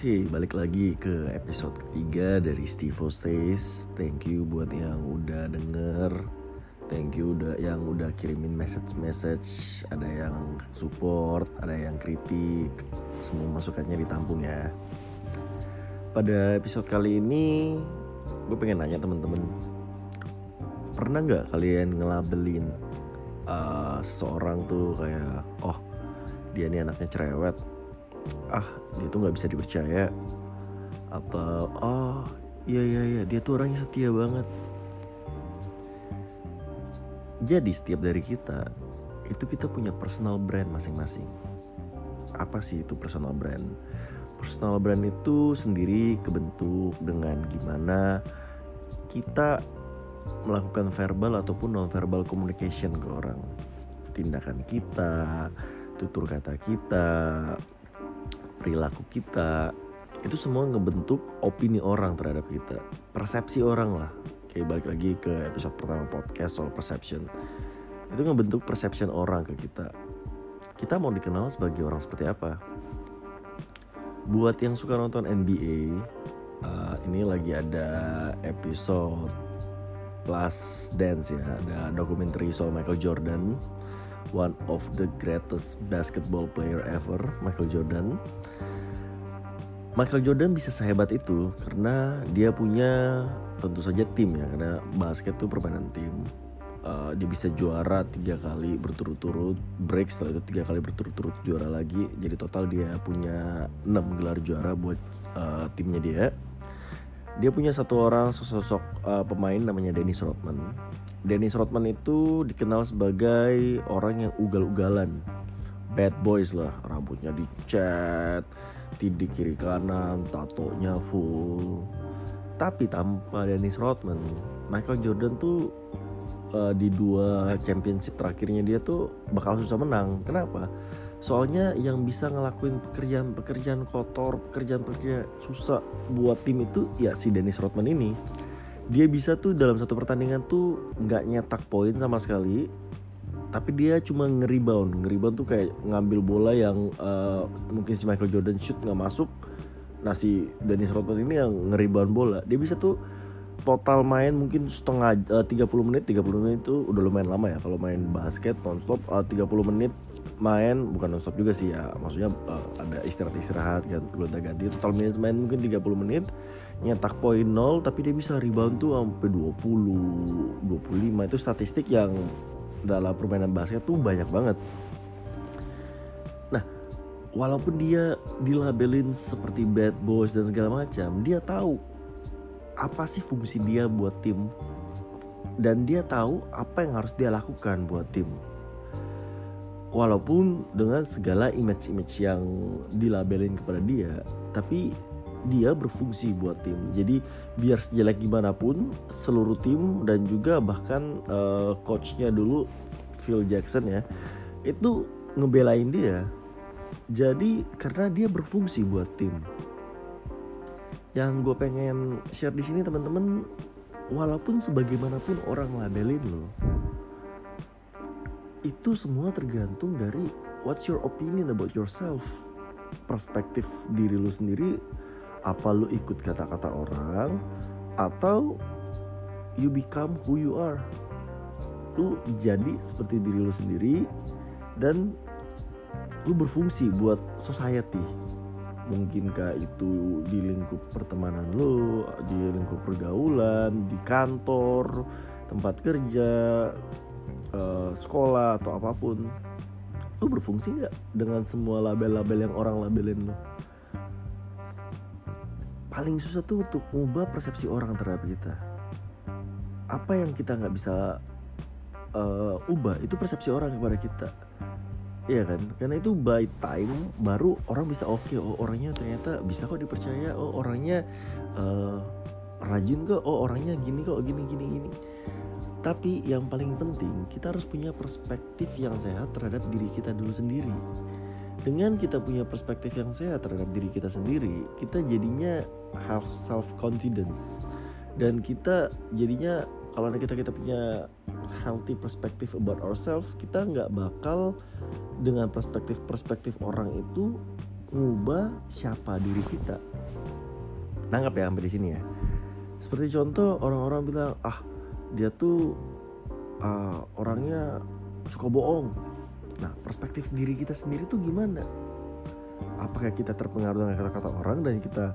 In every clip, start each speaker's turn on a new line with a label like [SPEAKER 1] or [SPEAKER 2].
[SPEAKER 1] Oke, balik lagi ke episode ketiga dari Steve Stays. Thank you buat yang udah denger. Thank you udah yang udah kirimin message-message. Ada yang support, ada yang kritik. Semua masukannya ditampung ya. Pada episode kali ini, gue pengen nanya temen-temen. Pernah nggak kalian ngelabelin uh, seseorang tuh kayak, oh dia ini anaknya cerewet, ah dia tuh nggak bisa dipercaya. Atau oh iya iya iya dia tuh orangnya setia banget. Jadi setiap dari kita itu kita punya personal brand masing-masing. Apa sih itu personal brand? Personal brand itu sendiri kebentuk dengan gimana kita melakukan verbal ataupun non verbal communication ke orang. Tindakan kita tutur kata kita perilaku kita itu semua ngebentuk opini orang terhadap kita. Persepsi orang lah. Kayak balik lagi ke episode pertama podcast soal perception. Itu ngebentuk perception orang ke kita. Kita mau dikenal sebagai orang seperti apa? Buat yang suka nonton NBA uh, ini lagi ada episode Last Dance ya. Ada dokumenter soal Michael Jordan one of the greatest basketball player ever, Michael Jordan. Michael Jordan bisa sehebat itu karena dia punya tentu saja tim ya karena basket itu permainan tim. Uh, dia bisa juara tiga kali berturut-turut break setelah itu tiga kali berturut-turut juara lagi jadi total dia punya enam gelar juara buat uh, timnya dia dia punya satu orang sosok uh, pemain namanya Dennis Rodman Dennis Rodman itu dikenal sebagai orang yang ugal-ugalan. Bad boys lah rambutnya dicat tidik kiri kanan tatonya full. Tapi tanpa Dennis Rodman Michael Jordan tuh uh, di dua championship terakhirnya dia tuh bakal susah menang. Kenapa? Soalnya yang bisa ngelakuin pekerjaan-pekerjaan kotor pekerjaan-pekerjaan susah buat tim itu ya si Dennis Rodman ini dia bisa tuh dalam satu pertandingan tuh nggak nyetak poin sama sekali tapi dia cuma ngerebound. Ngerebound tuh kayak ngambil bola yang uh, mungkin si Michael Jordan shoot nggak masuk. Nah si Dennis Rodman ini yang ngerebound bola. Dia bisa tuh total main mungkin setengah eh, uh, 30 menit. 30 menit itu udah lumayan lama ya kalau main basket nonstop. Uh, 30 menit main bukan nonstop juga sih ya. Maksudnya uh, ada istirahat istirahat kan gonta ganti total menit main mungkin 30 menit nyetak poin 0 tapi dia bisa rebound tuh sampai 20 25 itu statistik yang dalam permainan basket tuh banyak banget. Nah walaupun dia dilabelin seperti bad boys dan segala macam dia tahu apa sih fungsi dia buat tim. Dan dia tahu apa yang harus dia lakukan buat tim walaupun dengan segala image-image yang dilabelin kepada dia tapi dia berfungsi buat tim. Jadi biar sejelek gimana pun seluruh tim dan juga bahkan uh, coachnya dulu Phil Jackson ya itu ngebelain dia. Jadi karena dia berfungsi buat tim. Yang gue pengen share di sini teman-teman walaupun sebagaimanapun orang labelin lo itu semua tergantung dari what's your opinion about yourself. Perspektif diri lu sendiri apa lu ikut kata-kata orang atau you become who you are. Lu jadi seperti diri lu sendiri dan lu berfungsi buat society. Mungkinkah itu di lingkup pertemanan lu di lingkup pergaulan di kantor tempat kerja uh, sekolah atau apa pun lu berfungsi nggak dengan semua label-label yang orang labelin lu? Paling susah tuh untuk mengubah persepsi orang terhadap kita. Apa yang kita nggak bisa uh, ubah itu persepsi orang kepada kita. Iya kan, karena itu by time baru orang bisa oke, okay, oh orangnya ternyata bisa kok dipercaya, oh orangnya uh, rajin kok, oh orangnya gini kok, gini gini gini. Tapi yang paling penting kita harus punya perspektif yang sehat terhadap diri kita dulu sendiri. Dengan kita punya perspektif yang sehat terhadap diri kita sendiri, kita jadinya have self confidence dan kita jadinya kalau kita kita punya healthy perspective about ourselves, kita nggak bakal dengan perspektif-perspektif orang itu ngubah siapa diri kita. Nangkap ya sampai di sini ya. Seperti contoh orang-orang bilang ah dia tuh uh, orangnya suka bohong. Nah perspektif diri kita sendiri tuh gimana? Apakah kita terpengaruh dengan kata-kata orang dan kita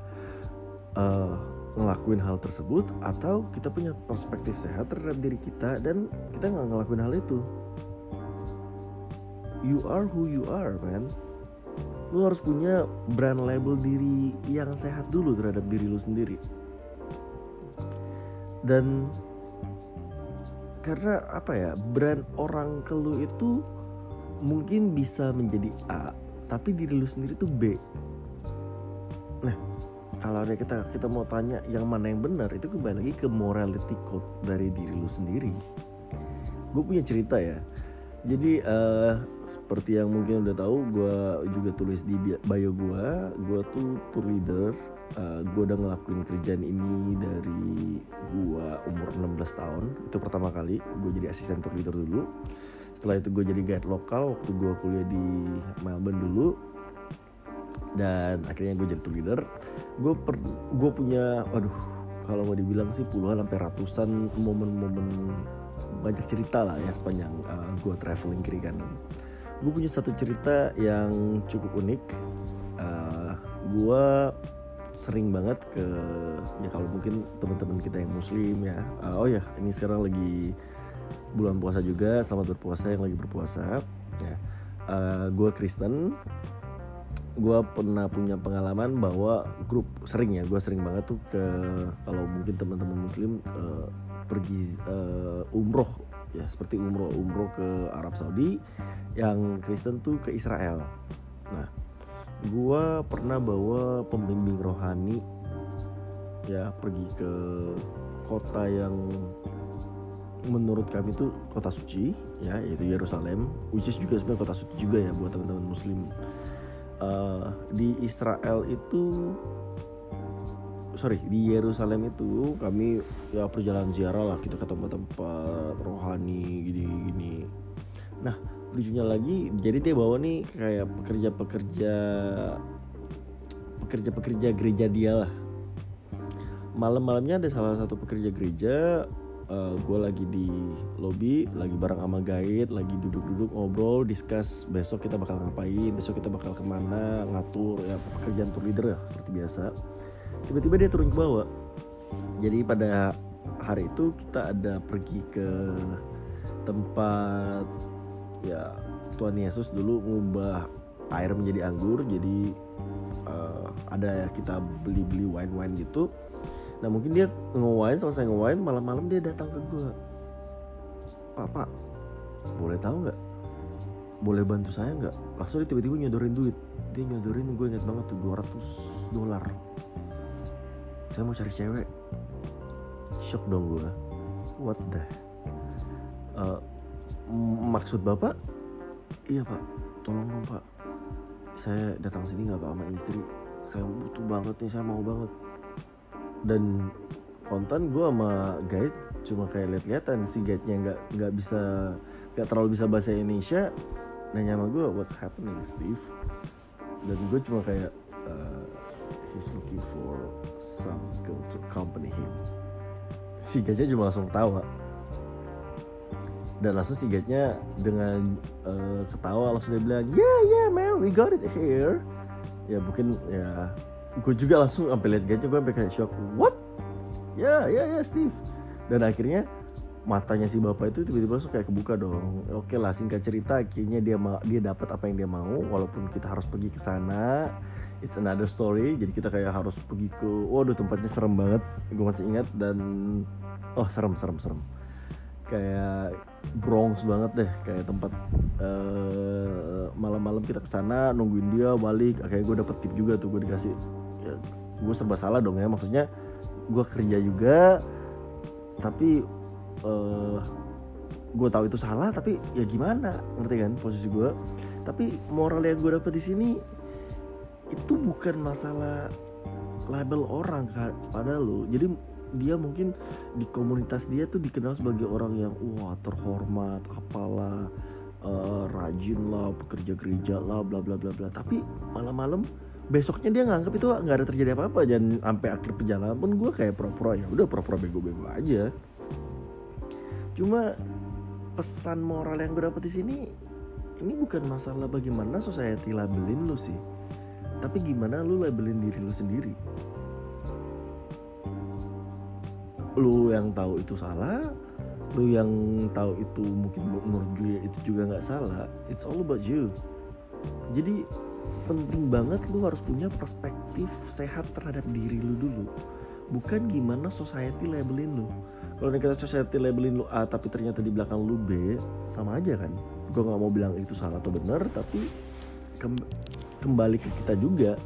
[SPEAKER 1] uh, ngelakuin hal tersebut atau kita punya perspektif sehat terhadap diri kita dan kita nggak ngelakuin hal itu? You are who you are man. Lu harus punya brand label diri yang sehat dulu terhadap diri lu sendiri. Dan karena apa ya brand orang ke lu itu mungkin bisa menjadi A tapi diri lu sendiri tuh B. Nah kalau kita kita mau tanya yang mana yang benar itu kembali lagi ke morality code dari diri lu sendiri. Gue punya cerita ya. Jadi uh, seperti yang mungkin udah tahu gue juga tulis di bio gue gue tuh tour leader uh, eh, gue udah ngelakuin kerjaan ini dari gue umur 16 tahun. Itu pertama kali gue jadi asisten tour leader dulu. Setelah itu gue jadi guide lokal waktu gue kuliah di Melbourne dulu. Dan akhirnya gue jadi tour leader. Gue gue punya waduh kalau mau dibilang sih puluhan sampai ratusan momen-momen banyak cerita lah ya sepanjang uh, gue traveling kiri kanan. Gue punya satu cerita yang cukup unik. Uh, gue sering banget ke ya kalau mungkin teman-teman kita yang muslim ya uh, oh ya ini sekarang lagi bulan puasa juga selamat berpuasa yang lagi berpuasa ya. Uh, gue Kristen gue pernah punya pengalaman bahwa grup sering ya gue sering banget tuh ke kalau mungkin teman-teman muslim uh, pergi uh, umroh ya seperti umroh umroh ke Arab Saudi yang Kristen tuh ke Israel. Nah gue pernah bawa pembimbing rohani ya pergi ke kota yang menurut kami itu kota suci ya yaitu Yerusalem which is juga sebenarnya kota suci juga ya buat teman-teman muslim. Uh, di Israel itu sorry di Yerusalem itu kami ya perjalanan ziarah lah kita ke tempat-tempat rohani gini-gini. Nah lucunya lagi jadi dia bawa nih kayak pekerja-pekerja pekerja-pekerja gereja dia lah. Malam-malamnya ada salah satu pekerja gereja uh, eh, gue lagi di lobby lagi bareng sama guide lagi duduk-duduk ngobrol discuss besok kita bakal ngapain besok kita bakal ke mana ngatur ya pekerjaan tour leader ya seperti biasa. Tiba-tiba dia turun ke bawah. Jadi pada hari itu kita ada pergi ke tempat ya Tuhan Yesus dulu ngubah air menjadi anggur jadi uh, ada kita beli-beli wine-wine gitu. Nah mungkin dia ngewain selesai ngewain malam-malam dia datang ke gue pak pak boleh tahu nggak? Boleh bantu saya nggak? Langsung dia tiba-tiba nyodorin duit. Dia nyodorin gue inget banget tuh 200 dolar. Saya mau cari cewek. Shock dong gue what the? Uh, maksud bapak? Iya pak. Tolong dong pak. Saya datang sini nggak pak sama istri. Saya butuh banget nih saya mau banget. Dan konten gue sama guide cuma kayak lihat-lihatan si guide-nya nggak nggak bisa nggak terlalu bisa bahasa Indonesia nanya sama gue what's happening Steve? Dan gue cuma kayak uh, he's looking for some girl to accompany him. Si guide-nya cuma langsung tawa dan langsung si guide-nya dengan uh, ketawa langsung dia bilang yeah yeah man we got it here. Ya mungkin ya gue juga langsung sampai lihat gadget gue sampai kayak shock what? Ya ya ya Steve. Dan akhirnya matanya si bapak itu tiba-tiba langsung kayak kebuka dong. Oke lah singkat cerita akhirnya dia dia dapat apa yang dia mau walaupun kita harus pergi ke sana. It's another story jadi kita kayak harus pergi ke waduh tempatnya serem banget gue masih ingat dan oh serem serem serem. Kayak Bronx banget deh kayak tempat uh, malam-malam kita ke sana nungguin dia balik akhirnya gue dapet tip juga tuh gue dikasih ya, gue serba salah dong ya maksudnya gue kerja juga tapi uh, gue tahu itu salah tapi ya gimana ngerti kan posisi gue tapi moral yang gue dapet di sini itu bukan masalah label orang pada lo jadi dia mungkin di komunitas dia tuh dikenal sebagai orang yang wah terhormat apalah uh, rajin lah pekerja gereja lah bla bla bla bla. Tapi malam-malam besoknya dia nganggap itu nggak ada terjadi apa-apa. Dan sampai akhir perjalanan pun gue kayak pro-pro ya udah pro-pro bego-bego aja. Cuma pesan moral yang gue dapet di sini ini bukan masalah bagaimana society labelin lu sih tapi gimana lu labelin diri lu sendiri lu yang tahu itu salah lu yang tahu itu mungkin menurut gue itu juga nggak salah it's all about you. Jadi penting banget lu harus punya perspektif sehat terhadap diri lu dulu. Bukan gimana society labelin lu. Kalau kita society labelin lu A tapi ternyata di belakang lu B sama aja kan? Gue nggak mau bilang itu salah atau benar tapi kembali ke kita juga